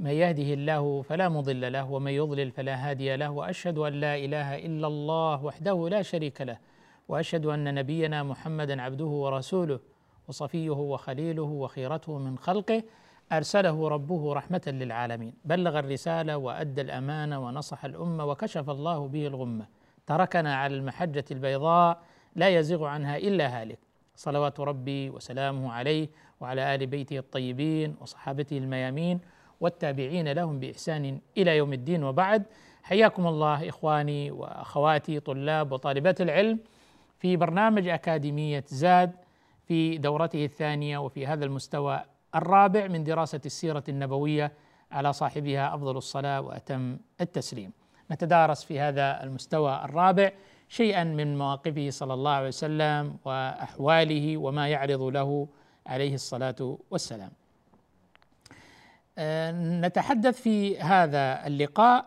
من يهده الله فلا مضل له ومن يضلل فلا هادي له وأشهد أن لا إله إلا الله وحده لا شريك له وأشهد أن نبينا محمدا عبده ورسوله وصفيه وخليله وخيرته من خلقه أرسله ربه رحمة للعالمين. بلغ الرسالة وأدى الأمانة ونصح الأمة وكشف الله به الغمة. تركنا على المحجة البيضاء لا يزيغ عنها إلا هالك. صلوات ربي وسلامه عليه وعلى آل بيته الطيبين وصحابته الميامين والتابعين لهم بإحسان إلى يوم الدين وبعد حياكم الله إخواني وأخواتي طلاب وطالبات العلم في برنامج أكاديمية زاد في دورته الثانية وفي هذا المستوى الرابع من دراسة السيرة النبوية على صاحبها أفضل الصلاة وأتم التسليم نتدارس في هذا المستوى الرابع شيئا من مواقفه صلى الله عليه وسلم وأحواله وما يعرض له عليه الصلاة والسلام. آه، نتحدث في هذا اللقاء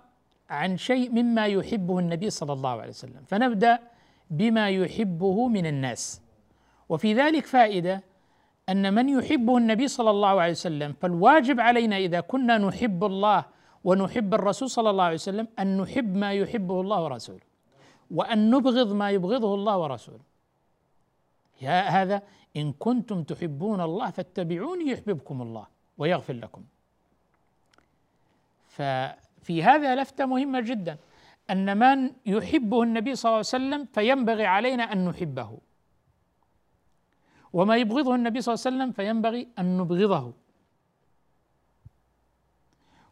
عن شيء مما يحبه النبي صلى الله عليه وسلم، فنبدأ بما يحبه من الناس. وفي ذلك فائدة أن من يحبه النبي صلى الله عليه وسلم فالواجب علينا إذا كنا نحب الله ونحب الرسول صلى الله عليه وسلم أن نحب ما يحبه الله ورسوله وأن نبغض ما يبغضه الله ورسوله. هذا إن كنتم تحبون الله فاتبعوني يحببكم الله ويغفر لكم. ففي هذا لفته مهمه جدا. أن من يحبه النبي صلى الله عليه وسلم فينبغي علينا أن نحبه. وما يبغضه النبي صلى الله عليه وسلم فينبغي أن نبغضه.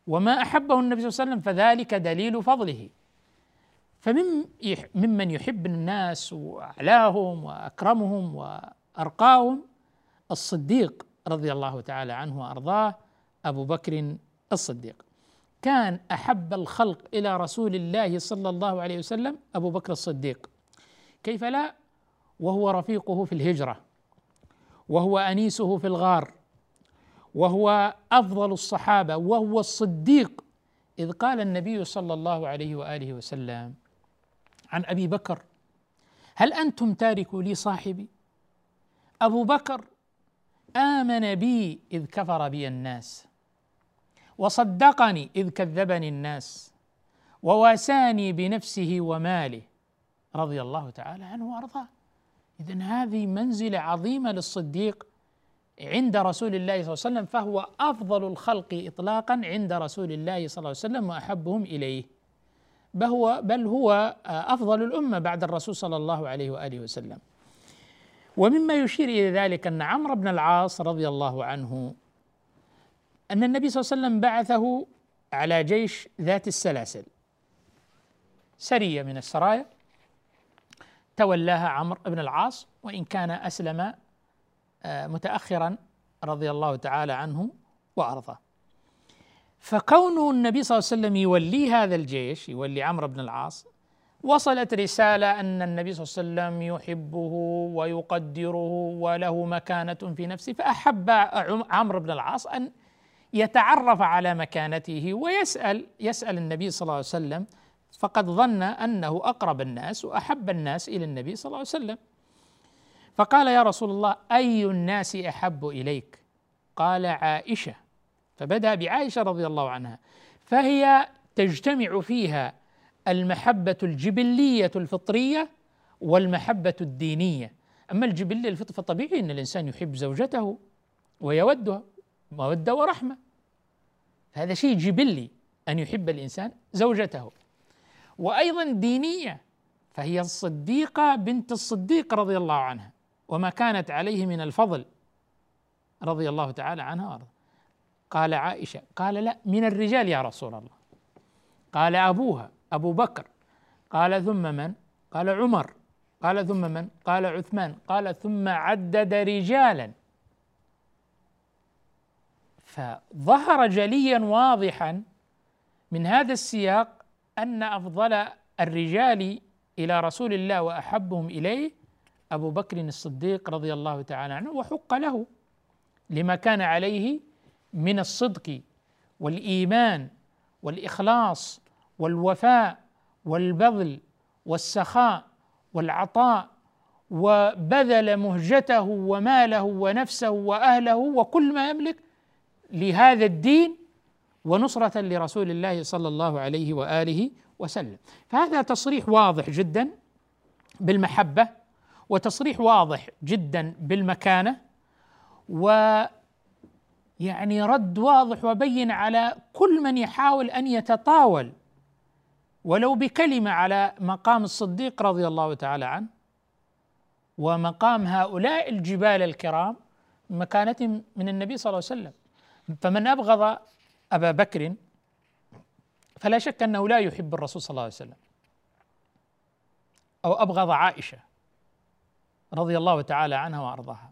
وما أحبه النبي صلى الله عليه وسلم فذلك دليل فضله. فمن ممن يحب الناس وأعلاهم وأكرمهم وأرقاهم الصديق رضي الله تعالى عنه وأرضاه أبو بكر الصديق. كان أحب الخلق إلى رسول الله صلى الله عليه وسلم أبو بكر الصديق. كيف لا؟ وهو رفيقه في الهجرة وهو أنيسه في الغار وهو أفضل الصحابة وهو الصديق إذ قال النبي صلى الله عليه وآله وسلم عن أبي بكر هل أنتم تاركوا لي صاحبي؟ أبو بكر آمن بي إذ كفر بي الناس. وصدقني إذ كذبني الناس وواساني بنفسه وماله. رضي الله تعالى عنه وأرضاه. اذا هذه منزلة عظيمة للصديق عند رسول الله صلى الله عليه وسلم فهو أفضل الخلق اطلاقا عند رسول الله صلى الله عليه وسلم وأحبهم إليه. بل هو بل هو أفضل الأمة بعد الرسول صلى الله عليه وآله وسلم. ومما يشير إلى ذلك أن عمرو بن العاص رضي الله عنه أن النبي صلى الله عليه وسلم بعثه على جيش ذات السلاسل. سرية من السرايا تولاها عمرو بن العاص وإن كان أسلم آه، متاخرا رضي الله تعالى عنه وأرضاه. فكونه النبي صلى الله عليه وسلم يولي هذا الجيش يولي عمرو بن العاص وصلت رسالة أن النبي صلى الله عليه وسلم يحبه ويقدره وله مكانة في نفسه فأحب عمرو بن العاص أن يتعرف على مكانته ويسأل يسأل النبي صلى الله عليه وسلم فقد ظن أنه أقرب الناس وأحب الناس إلى النبي صلى الله عليه وسلم. فقال يا رسول الله أي الناس أحب إليك؟ قال عائشة. فبدأ بعائشة رضي الله عنها. فهي تجتمع فيها المحبة الجبلية الفطرية والمحبة الدينية. أما الجبليه الفطريه فطبيعي إن الإنسان يحب زوجته ويودها. موده ورحمة. هذا شيء جبلي أن يحب الإنسان زوجته. وأيضا دينية فهي الصديقة بنت الصديق رضي الله عنها وما كانت عليه من الفضل رضي الله تعالى عنها وارضاها قال عائشة قال لا من الرجال يا رسول الله. قال أبوها أبو بكر. قال ثم من؟ قال عمر. قال ثم من؟ قال عثمان. قال ثم عدد رجالا. فظهر جليا واضحا من هذا السياق أن أفضل الرجال إلى رسول الله وأحبهم إليه أبو بكر الصديق رضي الله تعالى عنه وحق له لما كان عليه من الصدق والإيمان والإخلاص والوفاء والبذل والسخاء والعطاء وبذل مهجته وماله ونفسه وأهله وكل ما يملك لهذا الدين ونصرة لرسول الله صلى الله عليه وآله وسلم. فهذا تصريح واضح جدا بالمحبة وتصريح واضح جدا بالمكانة و يعني رد واضح وبين على كل من يحاول أن يتطاول. ولو بكلمة على مقام الصديق رضي الله تعالى عنه ومقام هؤلاء الجبال الكرام مكانتهم من النبي صلى الله عليه وسلم. فمن أبغض أبا بكر فلا شك أنه لا يحب الرسول صلى الله عليه وسلم. أو أبغض عائشة رضي الله تعالى عنها وأرضاها.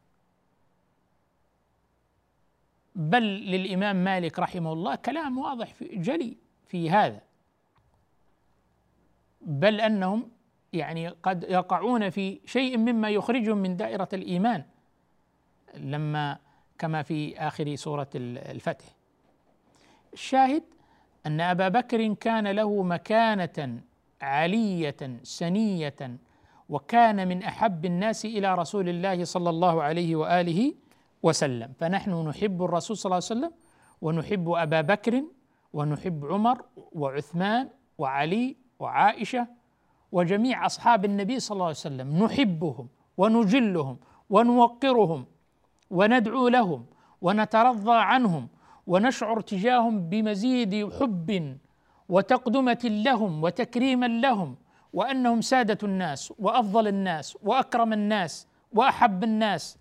بل للإمام مالك رحمه الله كلام واضح في جلي في هذا. بل أنهم يعني قد يقعون في شيء مما يخرجهم من دائرة الإيمان. لما كما في آخر سورة الفتح. الشاهد أن أبا بكر كان له مكانة علية سنية وكان من أحب الناس إلى رسول الله صلى الله عليه وآله وسلم. فنحن نحب الرسول صلى الله عليه وسلم ونحب أبا بكر ونحب عمر وعثمان وعلي وعائشة وجميع أصحاب النبي صلى الله عليه وسلم. نحبهم ونجلهم ونوقرهم وندعو لهم ونترضى عنهم ونشعر تجاههم بمزيد حب وتقدمه لهم وتكريما لهم وانهم ساده الناس وافضل الناس واكرم الناس واحب الناس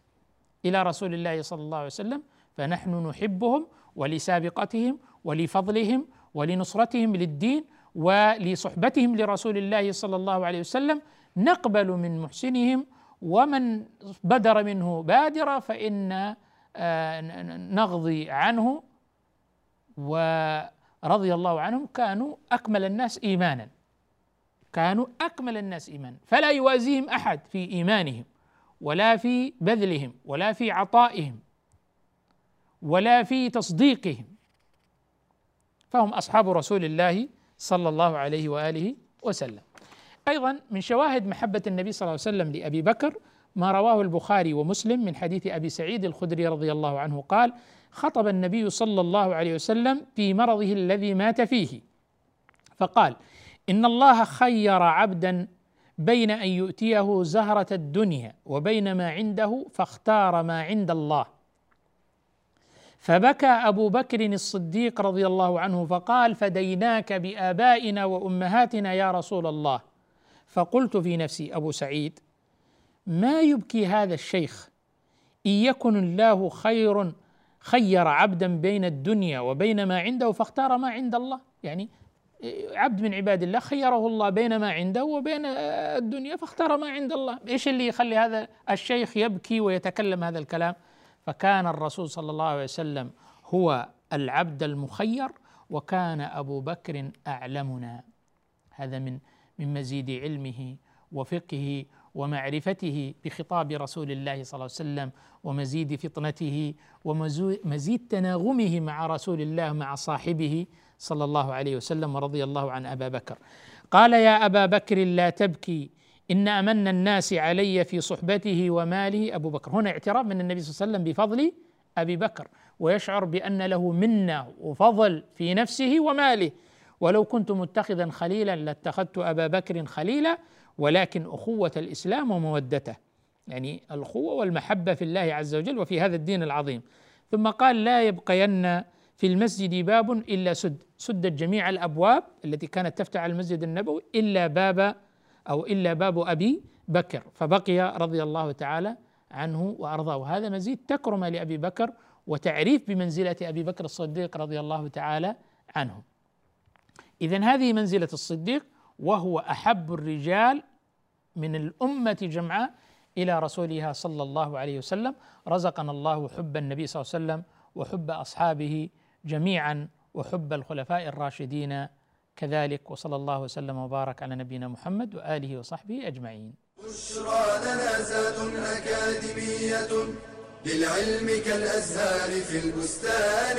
إلى رسول الله صلى الله عليه وسلم فنحن نحبهم ولسابقتهم ولفضلهم ولنصرتهم للدين ولصحبتهم لرسول الله صلى الله عليه وسلم نقبل من محسنهم ومن بدر منه بادرة فإن آه، نغضي عنه ورضي الله عنهم كانوا أكمل الناس إيمانا. كانوا أكمل الناس إيمانا. فلا يوازيهم أحد في إيمانهم ولا في بذلهم ولا في عطائهم ولا في تصديقهم. فهم أصحاب رسول الله صلى الله عليه وآله وسلم. أيضا من شواهد محبة النبي صلى الله عليه وسلم لأبي بكر ما رواه البخاري ومسلم من حديث أبي سعيد الخدري رضي الله عنه قال: خطب النبي صلى الله عليه وسلم في مرضه الذي مات فيه. فقال: إن الله خير عبدا بين أن يؤتيه زهرة الدنيا وبين ما عنده فاختار ما عند الله. فبكى أبو بكر الصديق رضي الله عنه فقال فديناك بآبائنا وأمهاتنا يا رسول الله. فقلت في نفسي أبو سعيد ما يبكي هذا الشيخ إن يكن الله خير خير عبدا بين الدنيا وبين ما عنده فاختار ما عند الله؟ يعني عبد من عباد الله خيره الله بين ما عنده وبين الدنيا فاختار ما عند الله. إيش اللي يخلي هذا الشيخ يبكي ويتكلم هذا الكلام؟ فكان الرسول صلى الله عليه وسلم هو العبد المخير وكان أبو بكر أعلمنا. هذا من من مزيد علمه وفقهه ومعرفته بخطاب رسول الله صلى الله عليه وسلم ومزيد فطنته ومزيد تناغمه مع رسول الله مع صاحبه صلى الله عليه وسلم ورضي الله عن أبا بكر. قال يا أبا بكر لا تبكي إن أمن الناس علي في صحبته وماله. أبو بكر. هنا اعتراف من النبي صلى الله عليه وسلم بفضل أبي بكر ويشعر بأن له منة وفضل في نفسه وماله. ولو كنت متخذا خليلا لاتخذت أبا بكر خليلا ولكن أخوة الإسلام ومودته. يعني الأخوة والمحبة في الله عز وجل وفي هذا الدين العظيم. ثم قال لا يبقين في المسجد باب إلا سد. سدت جميع الأبواب التي كانت تفتح على المسجد النبوي إلا باب أو إلا باب أبي بكر. فبقي رضي الله تعالى عنه وأرضاه. وهذا مزيد تكرم لأبي بكر وتعريف بمنزلة أبي بكر الصديق رضي الله تعالى عنه. إذا هذه منزلة الصديق وهو أحب الرجال من الأمة جمعاء إلى رسولها صلى الله عليه وسلم. رزقنا الله حب النبي صلى الله عليه وسلم وحب أصحابه جميعا وحب الخلفاء الراشدين كذلك. وصلى الله وسلم وبارك على نبينا محمد وآله وصحبه أجمعين. بشرى لنا أكاديمية للعلم كالأزهار في البستان.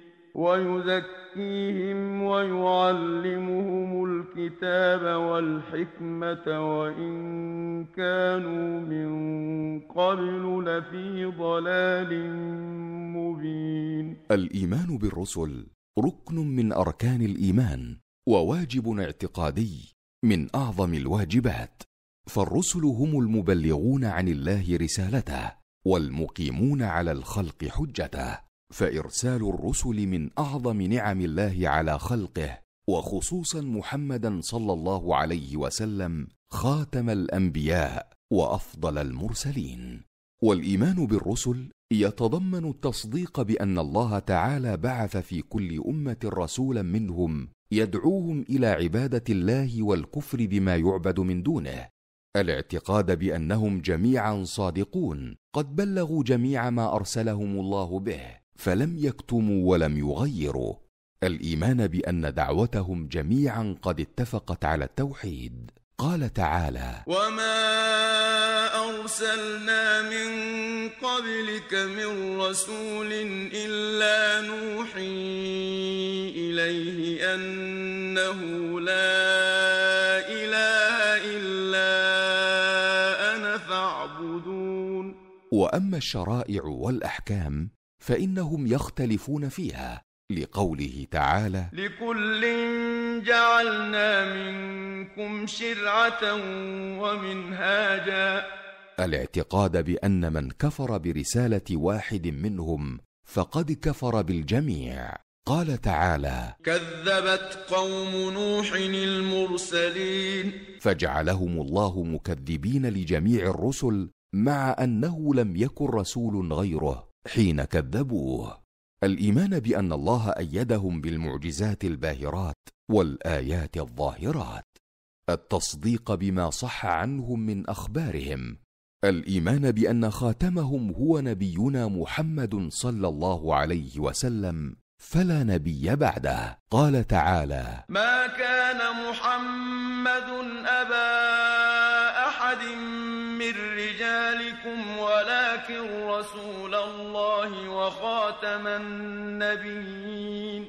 ويزكيهم ويعلمهم الكتاب والحكمة وإن كانوا من قبل لفي ضلال مبين. الإيمان بالرسل ركن من أركان الإيمان وواجب اعتقادي من أعظم الواجبات. فالرسل هم المبلغون عن الله رسالته والمقيمون على الخلق حجته. فإرسال الرسل من أعظم نعم الله على خلقه وخصوصا محمدا صلى الله عليه وسلم خاتم الأنبياء وأفضل المرسلين. والإيمان بالرسل يتضمن التصديق بأن الله تعالى بعث في كل أمة رسولا منهم يدعوهم إلى عبادة الله والكفر بما يعبد من دونه. الاعتقاد بأنهم جميعا صادقون قد بلغوا جميع ما أرسلهم الله به. فلم يكتموا ولم يغيروا. الإيمان بأن دعوتهم جميعا قد اتفقت على التوحيد. قال تعالى وما أرسلنا من قبلك من رسول إلا نوحي إليه أنه لا إله إلا أنا فاعبدون. واما الشرائع والاحكام فإنهم يختلفون فيها لقوله تعالى لكل جعلنا منكم شرعة ومنهاجا. الاعتقاد بأن من كفر برسالة واحد منهم فقد كفر بالجميع. قال تعالى كذبت قوم نوح المرسلين. فجعلهم الله مكذبين لجميع الرسل مع أنه لم يكن رسول غيره. حين كذبوه. الإيمان بأن الله أيدهم بالمعجزات الباهرات والآيات الظاهرات. التصديق بما صح عنهم من أخبارهم. الإيمان بأن خاتمهم هو نبينا محمد صلى الله عليه وسلم فلا نبي بعده. قال تعالى ما كان محمد أبا أحد من رجالكم ولكن رسول الله وخاتم النبيين.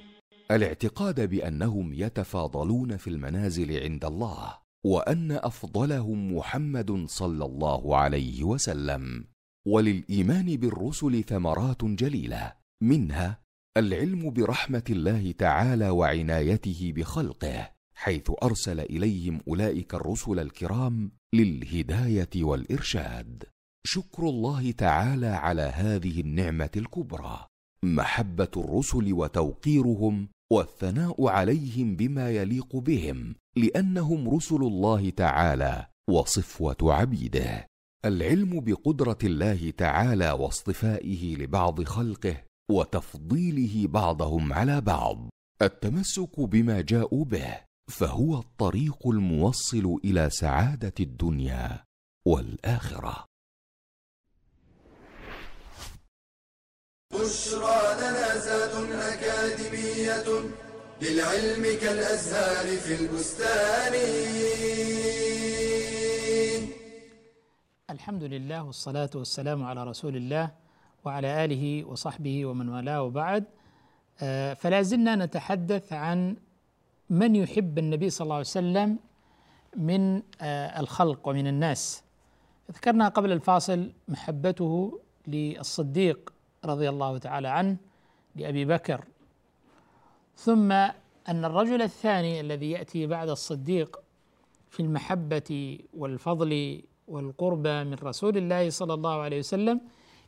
الاعتقاد بأنهم يتفاضلون في المنازل عند الله وأن أفضلهم محمد صلى الله عليه وسلم. وللإيمان بالرسل ثمرات جليلة منها العلم برحمة الله تعالى وعنايته بخلقه حيث أرسل إليهم أولئك الرسل الكرام للهداية والإرشاد. شكر الله تعالى على هذه النعمة الكبرى. محبة الرسل وتوقيرهم والثناء عليهم بما يليق بهم لأنهم رسل الله تعالى وصفوة عبيده. العلم بقدرة الله تعالى واصطفائه لبعض خلقه وتفضيله بعضهم على بعض. التمسك بما جاءوا به فهو الطريق الموصل إلى سعادة الدنيا والآخرة. بشرى لنا زاد أكاديمية للعلم كالأزهار في البستان. الحمد لله والصلاة والسلام على رسول الله وعلى آله وصحبه ومن والاه وبعد. آه، فلا زلنا نتحدث عن من يحب النبي صلى الله عليه وسلم من آه، الخلق ومن الناس. ذكرنا قبل الفاصل محبته للصديق رضي الله تعالى عنه لأبي بكر. ثم أن الرجل الثاني الذي يأتي بعد الصديق في المحبة والفضل والقربى من رسول الله صلى الله عليه وسلم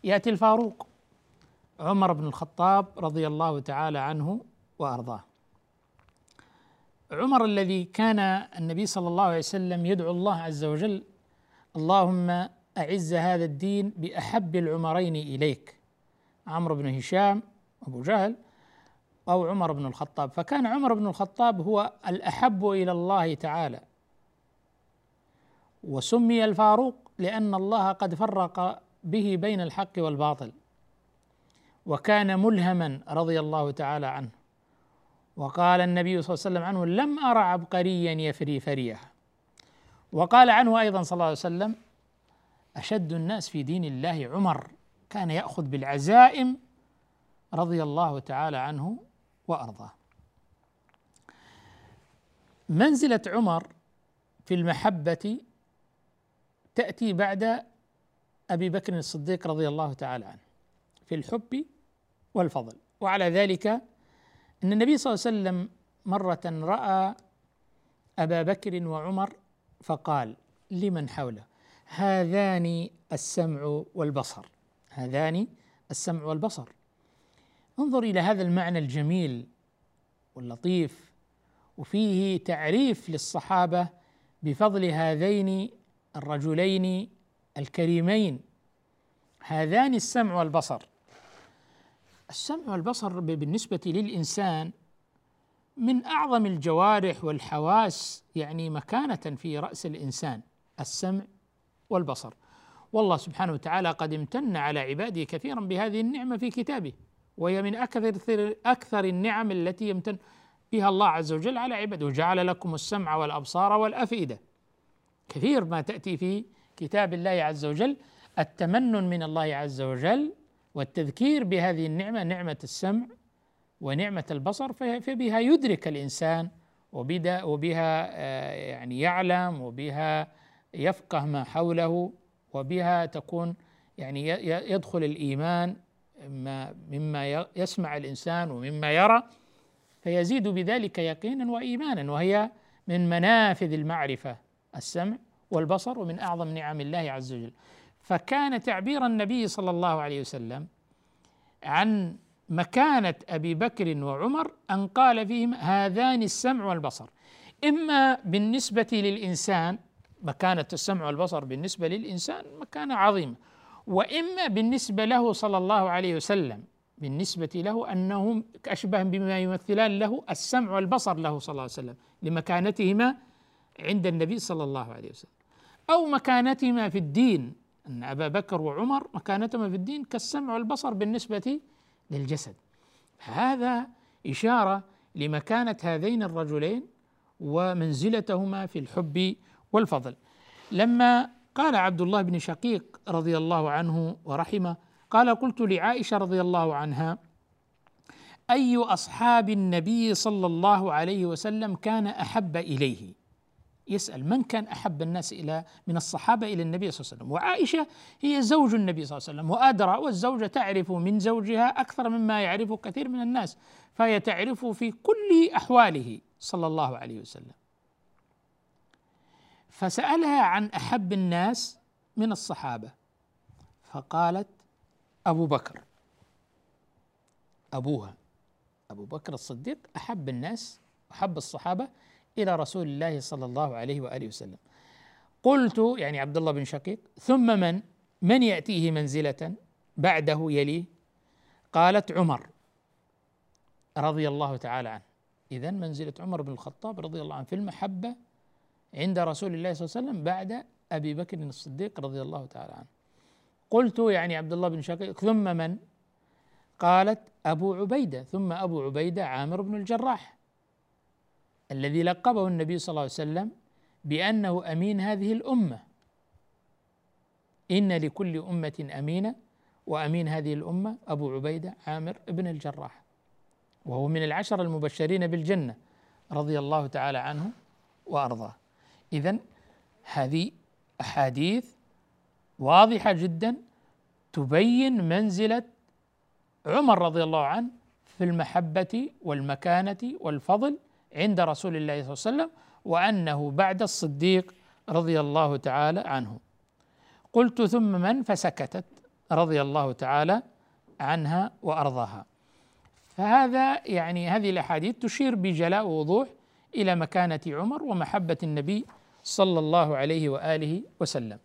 يأتي الفاروق عمر بن الخطاب رضي الله تعالى عنه وأرضاه. عمر الذي كان النبي صلى الله عليه وسلم يدعو الله عز وجل اللهم أعز هذا الدين بأحب العمرين إليك. عمرو بن هشام أبو جهل أو عمر بن الخطاب. فكان عمر بن الخطاب هو الأحب إلى الله تعالى. وسمي الفاروق لأن الله قد فرق به بين الحق والباطل. وكان ملهما رضي الله تعالى عنه. وقال النبي صلى الله عليه وسلم عنه لم أرى عبقريا يفري فريه وقال عنه أيضا صلى الله عليه وسلم أشد الناس في دين الله عمر كان يأخذ بالعزائم رضي الله تعالى عنه وأرضاه. منزلة عمر في المحبة تأتي بعد أبي بكر الصديق رضي الله تعالى عنه في الحب والفضل وعلى ذلك أن النبي صلى الله عليه وسلم مرة رأى أبا بكر وعمر فقال لمن حوله هذان السمع والبصر. هذان السمع والبصر. انظر إلى هذا المعنى الجميل واللطيف وفيه تعريف للصحابة بفضل هذين الرجلين الكريمين. هذان السمع والبصر. السمع والبصر بالنسبة للإنسان من أعظم الجوارح والحواس يعني مكانة في رأس الإنسان السمع والبصر. والله سبحانه وتعالى قد امتن على عباده كثيرا بهذه النعمة في كتابه وهي من أكثر أكثر النعم التي يمتن بها الله عز وجل على عباده. وجعل لكم السمع والأبصار والأفئدة. كثير ما تأتي في كتاب الله عز وجل التمنن من الله عز وجل والتذكير بهذه النعمة نعمة السمع ونعمة البصر فبها يدرك الإنسان وبها آه، يعني يعلم وبها يفقه ما حوله وبها تكون يعني يدخل الإيمان مما يسمع الإنسان ومما يرى فيزيد بذلك يقينا وإيمانا وهي من منافذ المعرفة السمع والبصر ومن أعظم نعم الله عز وجل. فكان تعبير النبي صلى الله عليه وسلم عن مكانة أبي بكر وعمر أن قال فيهم هذان السمع والبصر. إما بالنسبة للإنسان مكانة السمع والبصر بالنسبة للإنسان مكانة عظيمة. وإما بالنسبة له صلى الله عليه وسلم بالنسبة له أنهم أشبه بما يمثلان له السمع والبصر له صلى الله عليه وسلم لمكانتهما عند النبي صلى الله عليه وسلم. أو مكانتهما في الدين أن أبا بكر وعمر مكانتهما في الدين كالسمع والبصر بالنسبة للجسد. هذا إشارة لمكانة هذين الرجلين ومنزلتهما في الحب والفضل. لما قال عبد الله بن شقيق رضي الله عنه ورحمه قال قلت لعائشة رضي الله عنها أي أصحاب النبي صلى الله عليه وسلم كان أحب إليه؟ يسأل من كان أحب الناس إلى من الصحابة إلى النبي صلى الله عليه وسلم؟ وعائشة هي زوج النبي صلى الله عليه وسلم وأدرى والزوجه تعرف من زوجها أكثر مما يعرف كثير من الناس فهي تعرف في كل أحواله صلى الله عليه وسلم. فسألها عن أحب الناس من الصحابة فقالت أبو بكر أبوها أبو بكر الصديق أحب الناس أحب الصحابة إلى رسول الله صلى الله عليه وآله وسلم. قلت يعني عبد الله بن شقيق ثم من؟ من يأتيه منزلة بعده يليه؟ قالت عمر رضي الله تعالى عنه. إذا منزلة عمر بن الخطاب رضي الله عنه في المحبة عند رسول الله صلى الله عليه وسلم بعد أبي بكر الصديق رضي الله تعالى عنه. قلت يعني عبد الله بن شقيق ثم من؟ قالت أبو عبيدة ثم أبو عبيدة عامر بن الجراح. الذي لقبه النبي صلى الله عليه وسلم بأنه أمين هذه الأمة. إن لكل أمة أمينة وأمين هذه الأمة أبو عبيدة عامر بن الجراح. وهو من العشر المبشرين بالجنة رضي الله تعالى عنه وأرضاه. إذا هذه أحاديث واضحة جدا تبين منزلة عمر رضي الله عنه في المحبة والمكانة والفضل عند رسول الله صلى الله عليه وسلم وأنه بعد الصديق رضي الله تعالى عنه. قلت ثم من؟ فسكتت رضي الله تعالى عنها وأرضاها. فهذا يعني هذه الأحاديث تشير بجلاء ووضوح إلى مكانة عمر ومحبة النبي صلى الله عليه وآله وسلم.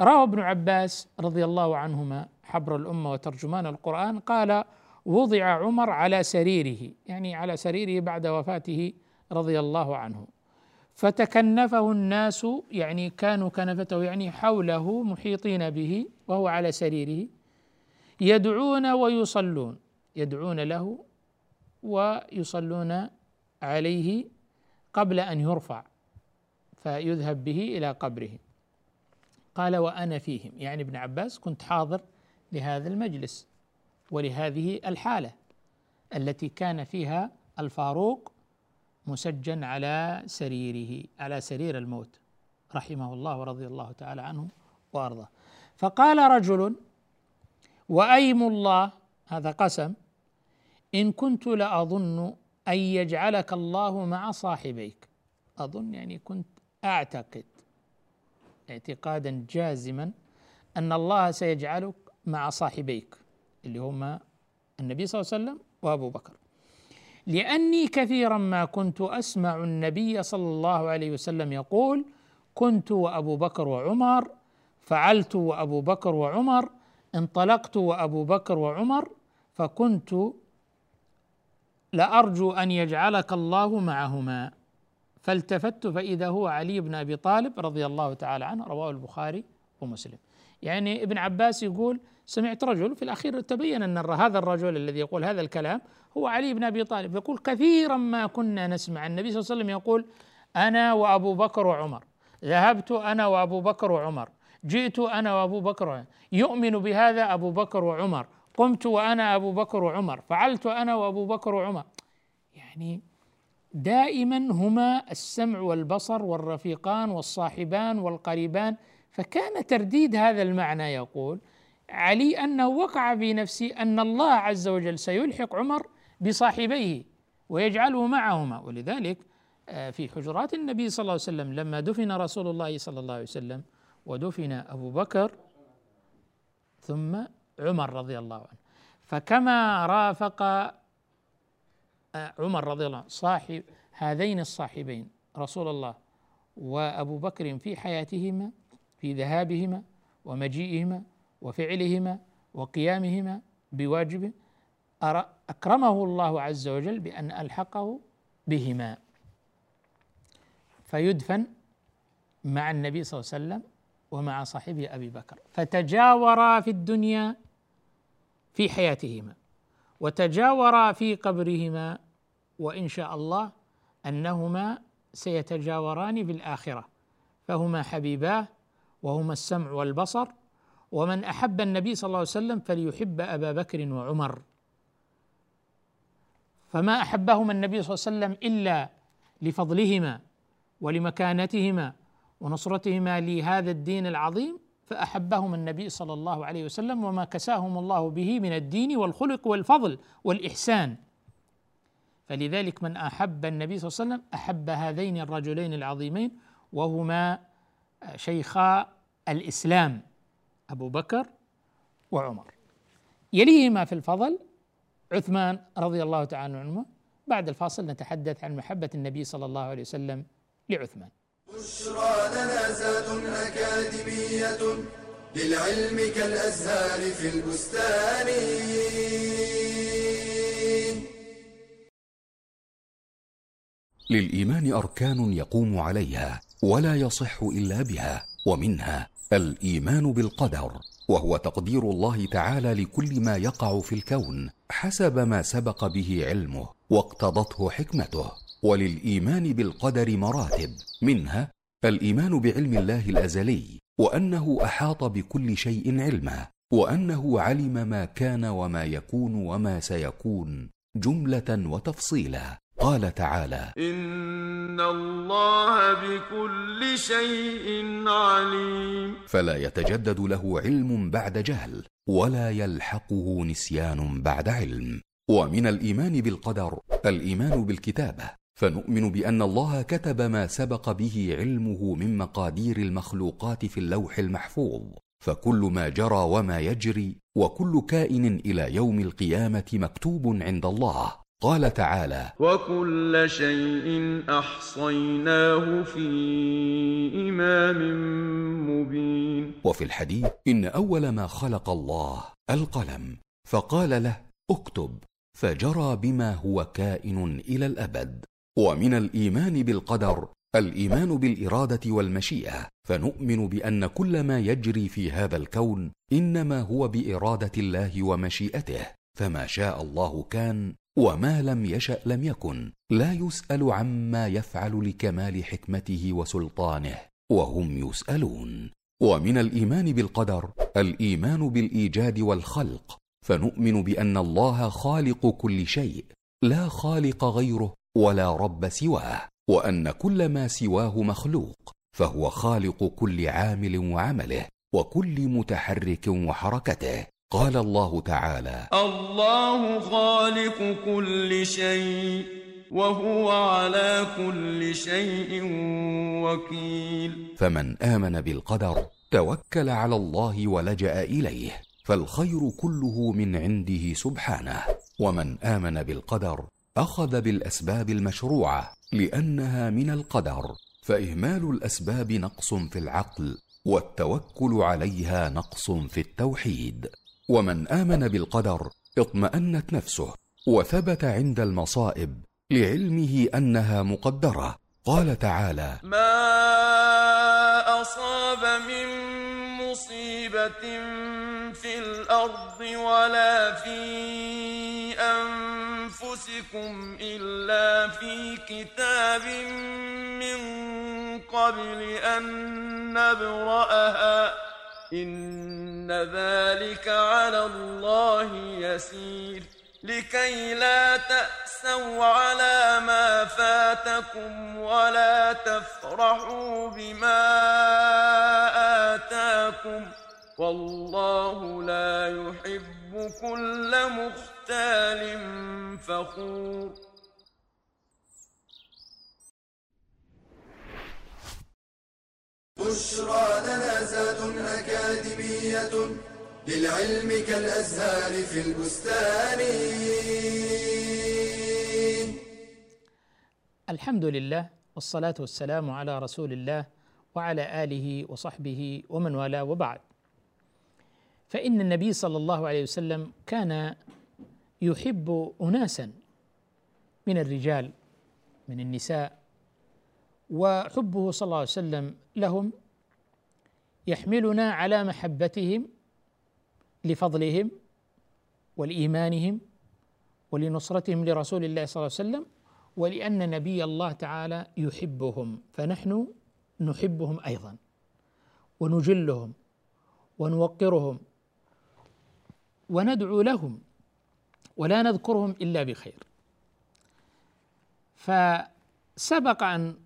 روى ابن عباس رضي الله عنهما حبر الأمة وترجمان القرآن قال وضع عمر على سريره يعني على سريره بعد وفاته رضي الله عنه. فتكنفه الناس يعني كانوا كنفته يعني حوله محيطين به وهو على سريره يدعون ويصلون يدعون له ويصلون عليه قبل أن يرفع فيذهب به إلى قبره. قال وأنا فيهم. يعني ابن عباس كنت حاضر لهذا المجلس. ولهذه الحالة التي كان فيها الفاروق مسجن على سريره على سرير الموت رحمه الله ورضي الله تعالى عنه وأرضاه. فقال رجل وأيم الله هذا قسم إن كنت لأظن أن يجعلك الله مع صاحبيك أظن يعني كنت أعتقد اعتقادا جازما أن الله سيجعلك مع صاحبيك. اللي هما النبي صلى الله عليه وسلم وأبو بكر. لأني كثيرا ما كنت أسمع النبي صلى الله عليه وسلم يقول كنت وأبو بكر وعمر فعلت وأبو بكر وعمر انطلقت وأبو بكر وعمر فكنت لأرجو أن يجعلك الله معهما. فالتفت فإذا هو علي بن أبي طالب رضي الله تعالى عنه رواه البخاري ومسلم. يعني ابن عباس يقول سمعت رجل في الأخير تبين أن هذا الرجل الذي يقول هذا الكلام هو علي بن أبي طالب يقول كثيرا ما كنا نسمع. النبي صلى الله عليه وسلم يقول أنا وأبو بكر وعمر ذهبت أنا وأبو بكر وعمر جئت أنا وأبو بكر وعمر. يؤمن بهذا أبو بكر وعمر. قمت وأنا أبو بكر وعمر فعلت أنا وأبو بكر وعمر. يعني دائما هما السمع والبصر والرفيقان والصاحبان والقريبان. فكان ترديد هذا المعنى يقول علي أنه وقع في نفسي أن الله عز وجل سيلحق عمر بصاحبيه ويجعله معهما. ولذلك آه، في حجرات النبي صلى الله عليه وسلم لما دفن رسول الله صلى الله عليه وسلم ودفن أبو بكر ثم عمر رضي الله عنه. فكما رافق آه، عمر رضي الله عنه صاحب هذين الصاحبين رسول الله وأبو بكر في حياتهما في ذهابهما ومجيئهما وفعلهما وقيامهما بواجبه أكرمه الله عز وجل بأن ألحقه بهما. فيدفن مع النبي صلى الله عليه وسلم ومع صاحبه أبي بكر. فتجاورا في الدنيا في حياتهما وتجاورا في قبرهما وإن شاء الله أنهما سيتجاوران في الآخرة. فهما حبيباه وهما السمع والبصر ومن أحب النبي صلى الله عليه وسلم فليحب أبا بكر وعمر. فما احبهما النبي صلى الله عليه وسلم إلا لفضلهما ولمكانتهما ونصرتهما لهذا الدين العظيم فاحبهما النبي صلى الله عليه وسلم وما كساهم الله به من الدين والخلق والفضل والإحسان. فلذلك من أحب النبي صلى الله عليه وسلم أحب هذين الرجلين العظيمين وهما شيخا الإسلام. أبو بكر وعمر. يليهما في الفضل عثمان رضي الله تعالى عنه. بعد الفاصل نتحدث عن محبة النبي صلى الله عليه وسلم لعثمان. بشرى لنا زاد أكاديمية للعلم كالأزهار في البستان. للإيمان أركان يقوم عليها ولا يصح إلا بها. ومنها الإيمان بالقدر وهو تقدير الله تعالى لكل ما يقع في الكون حسب ما سبق به علمه واقتضته حكمته. وللإيمان بالقدر مراتب منها الإيمان بعلم الله الأزلي وأنه أحاط بكل شيء علما وأنه علم ما كان وما يكون وما سيكون جملة وتفصيلا. قال تعالى إن الله بكل شيء عليم. فلا يتجدد له علم بعد جهل ولا يلحقه نسيان بعد علم. ومن الإيمان بالقدر الإيمان بالكتابة. فنؤمن بأن الله كتب ما سبق به علمه من مقادير المخلوقات في اللوح المحفوظ. فكل ما جرى وما يجري وكل كائن إلى يوم القيامة مكتوب عند الله. قال تعالى وكل شيء أحصيناه في إمام مبين وفي الحديث إن أول ما خلق الله القلم فقال له اكتب فجرى بما هو كائن إلى الأبد. ومن الإيمان بالقدر الإيمان بالإرادة والمشيئة. فنؤمن بأن كل ما يجري في هذا الكون إنما هو بإرادة الله ومشيئته. فما شاء الله كان وما لم يشأ لم يكن لا يسأل عما يفعل لكمال حكمته وسلطانه وهم يسألون. ومن الإيمان بالقدر الإيمان بالإيجاد والخلق فنؤمن بأن الله خالق كل شيء لا خالق غيره ولا رب سواه وأن كل ما سواه مخلوق فهو خالق كل عامل وعمله وكل متحرك وحركته. قال الله تعالى الله خالق كل شيء وهو على كل شيء وكيل. فمن آمن بالقدر توكل على الله ولجأ إليه فالخير كله من عنده سبحانه. ومن آمن بالقدر أخذ بالأسباب المشروعة لأنها من القدر فإهمال الأسباب نقص في العقل والتوكل عليها نقص في التوحيد. ومن آمن بالقدر اطمأنت نفسه وثبت عند المصائب لعلمه أنها مقدرة. قال تعالى ما أصاب من مصيبة في الأرض ولا في أنفسكم إلا في كتاب من قبل أن نبرأها. إن ذلك على الله يسير لكي لا تأسوا على ما فاتكم ولا تفرحوا بما آتاكم والله لا يحب كل مختال فخور بشرى لنا زاد أكاديمية للعلم كالأزهار في البستان. الحمد لله والصلاة والسلام على رسول الله وعلى آله وصحبه ومن والاه وبعد. فإن النبي صلى الله عليه وسلم كان يحب أناسا من الرجال من النساء وحبه صلى الله عليه وسلم لهم يحملنا على محبتهم لفضلهم ولإيمانهم ولنصرتهم لرسول الله صلى الله عليه وسلم ولأن نبي الله تعالى يحبهم فنحن نحبهم أيضا ونجلهم ونوقرهم وندعو لهم ولا نذكرهم إلا بخير. فسبق أن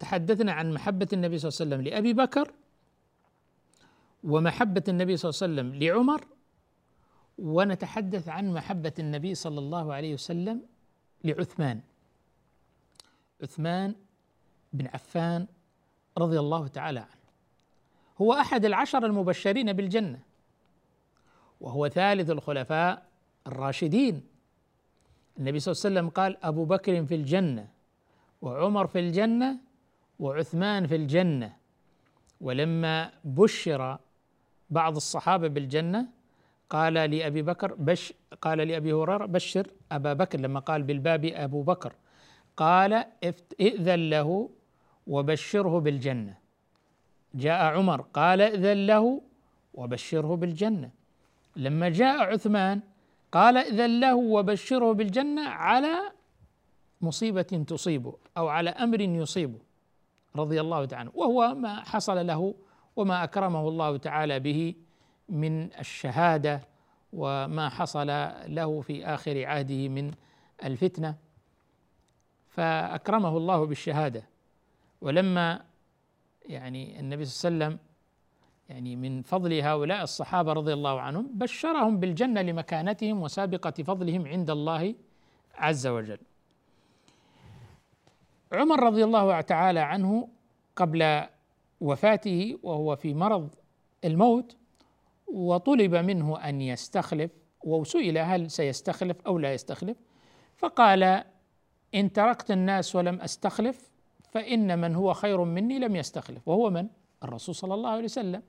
تحدثنا عن محبة النبي صلى الله عليه وسلم لأبي بكر ومحبة النبي صلى الله عليه وسلم لعمر ونتحدث عن محبة النبي صلى الله عليه وسلم لعثمان. عثمان بن عفان رضي الله تعالى عنه. هو أحد العشر المبشرين بالجنة وهو ثالث الخلفاء الراشدين. النبي صلى الله عليه وسلم قال أبو بكر في الجنة وعمر في الجنة وعثمان في الجنة ولما بشر بعض الصحابة بالجنة قال لأبي بكر بش قال لأبي هريرة بشر أبا بكر لما قال بالباب أبو بكر قال ائذن له وبشره بالجنة. جاء عمر قال ائذن له وبشره بالجنة. لما جاء عثمان قال ائذن له وبشره بالجنة على مصيبة تصيبه أو على أمر يصيبه. رضي الله تعالى عنه وهو ما حصل له وما أكرمه الله تعالى به من الشهادة وما حصل له في آخر عهده من الفتنة. فأكرمه الله بالشهادة. ولما يعني النبي صلى الله عليه وسلم يعني من فضل هؤلاء الصحابة رضي الله عنهم بشرهم بالجنة لمكانتهم وسابقة فضلهم عند الله عز وجل. عمر رضي الله تعالى عنه قبل وفاته وهو في مرض الموت وطلب منه أن يستخلف وسئل هل سيستخلف أو لا يستخلف فقال إن تركت الناس ولم أستخلف فإن من هو خير مني لم يستخلف. وهو من؟ الرسول صلى الله عليه وسلم.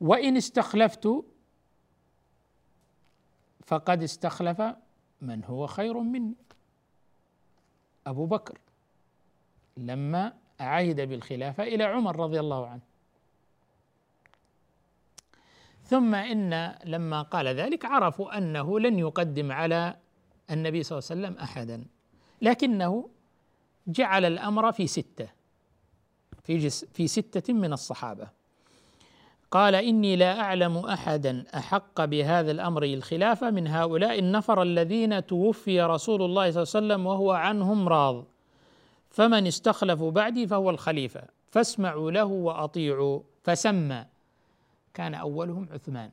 وإن استخلفت فقد استخلف من هو خير مني. أبو بكر لما عهد بالخلافة إلى عمر رضي الله عنه. ثم إن لما قال ذلك عرفوا أنه لن يقدم على النبي صلى الله عليه وسلم أحدا لكنه جعل الأمر في ستة في جس في ستة من الصحابة. قال إني لا أعلم أحدا أحق بهذا الأمر الخلافة من هؤلاء النفر الذين توفي رسول الله صلى الله عليه وسلم وهو عنهم راض. فمن استخلفوا بعدي فهو الخليفة. فاسمعوا له وأطيعوا. فسمى. كان أولهم عثمان.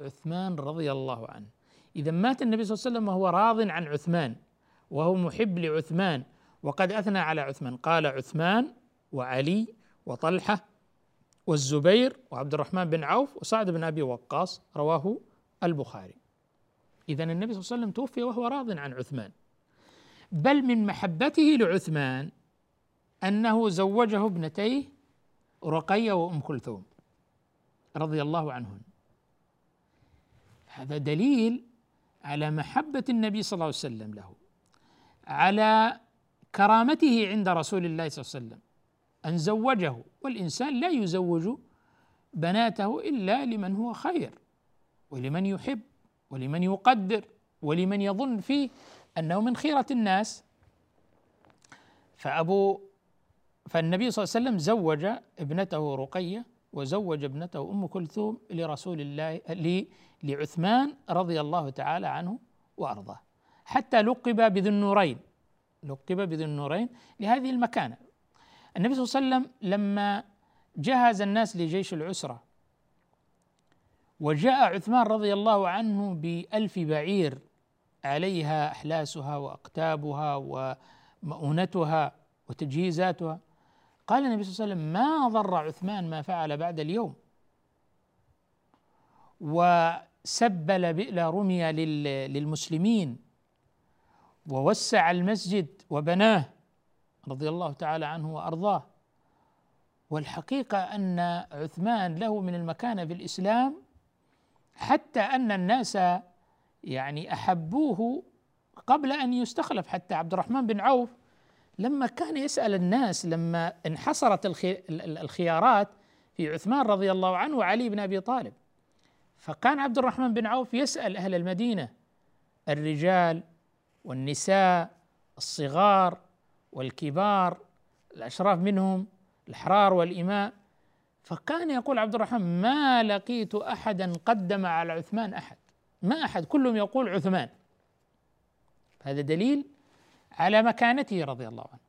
عثمان رضي الله عنه. إذا مات النبي صلى الله عليه وسلم وهو راض عن عثمان وهو محب لعثمان وقد أثنى على عثمان. قال عثمان وعلي وطلحة والزبير وعبد الرحمن بن عوف وسعد بن أبي وقاص رواه البخاري. اذا النبي صلى الله عليه وسلم توفي وهو راض عن عثمان. بل من محبته لعثمان أنه زوجه ابنتيه رقية وأم كلثوم رضي الله عنهن. هذا دليل على محبة النبي صلى الله عليه وسلم له على كرامته عند رسول الله صلى الله عليه وسلم. أن زوجه والإنسان لا يزوج بناته إلا لمن هو خير ولمن يحب ولمن يقدر ولمن يظن فيه أنه من خيرة الناس. فأبو فالنبي صلى الله عليه وسلم زوج ابنته رقية وزوج ابنته أم كلثوم لرسول الله لعثمان رضي الله تعالى عنه وأرضاه. حتى لقب بذي النورين لقب بذي النورين لهذه المكانة. النبي صلى الله عليه وسلم لما جهز الناس لجيش العسرة وجاء عثمان رضي الله عنه بألف بعير عليها أحلاسها وأقتابها ومؤونتها وتجهيزاتها. قال النبي صلى الله عليه وسلم ما ضر عثمان ما فعل بعد اليوم. وسبل بئر رمي للمسلمين ووسع المسجد وبناه. رضي الله تعالى عنه وأرضاه. والحقيقة أن عثمان له من المكانة في الإسلام حتى أن الناس يعني أحبوه قبل أن يستخلف. حتى عبد الرحمن بن عوف لما كان يسأل الناس لما انحصرت الخيارات في عثمان رضي الله عنه وعلي بن أبي طالب. فكان عبد الرحمن بن عوف يسأل أهل المدينة الرجال والنساء الصغار والكبار الأشراف منهم الأحرار والإماء. فكان يقول عبد الرحمن ما لقيت أحدا قدم على عثمان أحد. ما أحد كلهم يقول عثمان. هذا دليل على مكانته رضي الله عنه.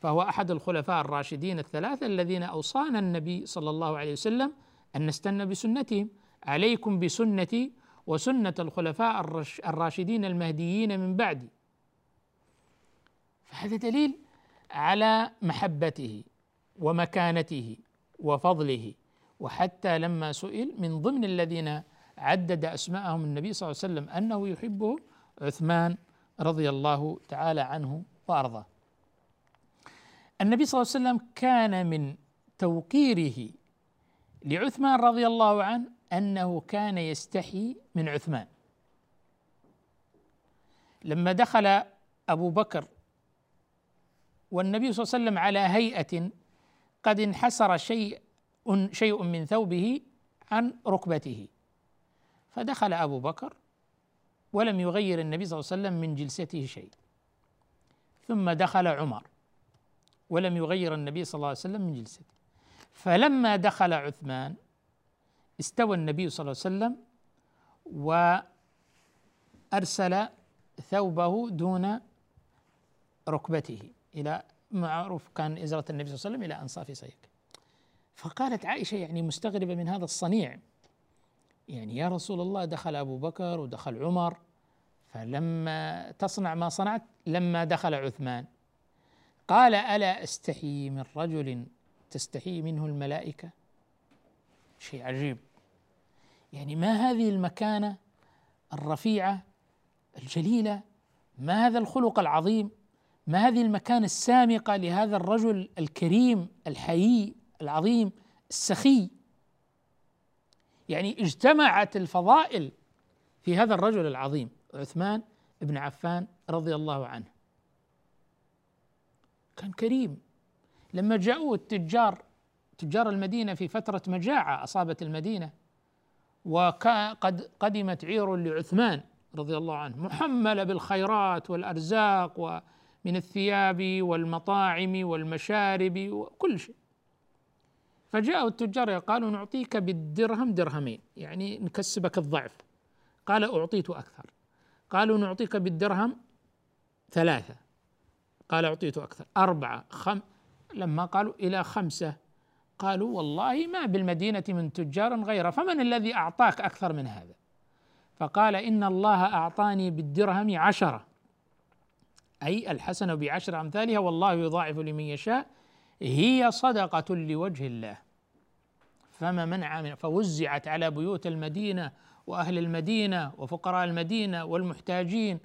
فهو أحد الخلفاء الراشدين الثلاثة الذين أوصانا النبي صلى الله عليه وسلم أن نستنى بسنتهم. عليكم بسنتي وسنة الخلفاء الراشدين المهديين من بعدي. فهذا دليل على محبته ومكانته وفضله وحتى لما سئل من ضمن الذين عدد أسماءهم النبي صلى الله عليه وسلم أنه يحبه عثمان رضي الله تعالى عنه وأرضاه. النبي صلى الله عليه وسلم كان من توقيره لعثمان رضي الله عنه أنه كان يستحي من عثمان. لما دخل أبو بكر والنبي صلى الله عليه وسلم على هيئة قد انحسر شيء شيء من ثوبه عن ركبته. فدخل أبو بكر ولم يغير النبي صلى الله عليه وسلم من جلسته شيء. ثم دخل عمر ولم يغير النبي صلى الله عليه وسلم من جلسته. فلما دخل عثمان استوى النبي صلى الله عليه وسلم وأرسل ثوبه دون ركبته. إلى معروف كان إزرة النبي صلى الله عليه وسلم إلى أنصاف سيك فقالت عائشة يعني مستغربة من هذا الصنيع. يعني يا رسول الله دخل أبو بكر ودخل عمر فلما تصنع ما صنعت لما دخل عثمان. قال ألا أستحي من رجل تستحي منه الملائكة؟ شيء عجيب. يعني ما هذه المكانة الرفيعة الجليلة ما هذا الخلق العظيم؟ ما هذه المكانة السامقة لهذا الرجل الكريم الحيي العظيم السخي؟ يعني اجتمعت الفضائل في هذا الرجل العظيم عثمان بن عفان رضي الله عنه. كان كريم. لما جاءوا التجار تجار المدينة في فترة مجاعة أصابت المدينة وقد قدمت عير لعثمان رضي الله عنه محملة بالخيرات والأرزاق ومن الثياب والمطاعم والمشارب وكل شيء. فجاءوا التجار قالوا نعطيك بالدرهم درهمين يعني نكسبك الضعف. قال أعطيت أكثر. قالوا نعطيك بالدرهم ثلاثة. قال أعطيت أكثر. أربعة خم لما قالوا إلى خمسة قالوا والله ما بالمدينة من تجار غيره فمن الذي أعطاك أكثر من هذا؟ فقال إن الله أعطاني بالدرهم عشرة. أي الحسنة بعشر أمثالها والله يضاعف لمن يشاء. هي صدقة لوجه الله. فما منع من فوزعت على بيوت المدينة وأهل المدينة وفقراء المدينة والمحتاجين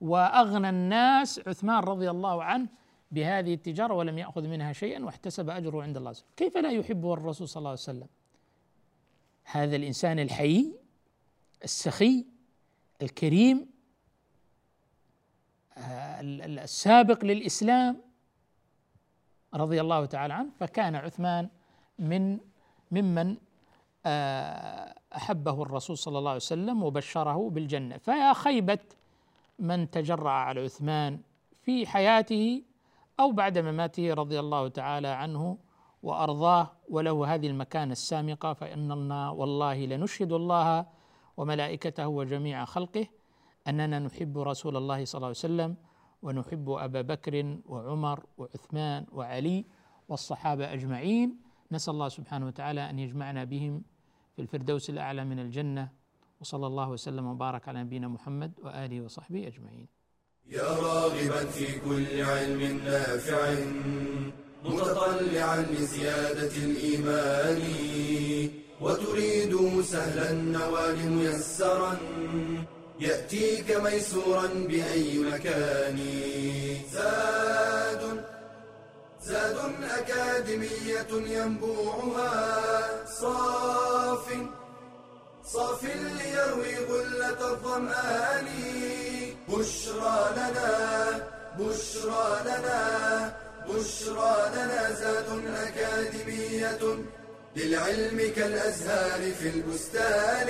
وأغنى الناس عثمان رضي الله عنه بهذه التجارة ولم يأخذ منها شيئا واحتسب أجره عند الله. كيف لا يحبه الرسول صلى الله عليه وسلم؟ هذا الإنسان الحيي السخي الكريم السابق للإسلام رضي الله تعالى عنه فكان عثمان من ممن آه، أحبه الرسول صلى الله عليه وسلم وبشره بالجنة. فيا خيبة من تجرع على عثمان في حياته أو بعد مماته رضي الله تعالى عنه وأرضاه وله هذه المكانة السامقة فاننا والله لنشهد الله وملائكته وجميع خلقه. أننا نحب رسول الله صلى الله عليه وسلم ونحب أبا بكر وعمر وعثمان وعلي والصحابة أجمعين نسأل الله سبحانه وتعالى أن يجمعنا بهم في الفردوس الأعلى من الجنة وصلى الله وسلم وبارك على نبينا محمد وآله وصحبه أجمعين. يا راغبا في كل علم نافع متطلعا لزيادة الإيمان وتريد سهلا النوال ميسرا يأتيك ميسورا بأي مكان. زاد زاد أكاديمية ينبوعها. صاف صاف ليروي غلة الظمآن. بشرى لنا بشرى لنا بشرى لنا. زاد أكاديمية للعلم كالأزهار في البستان.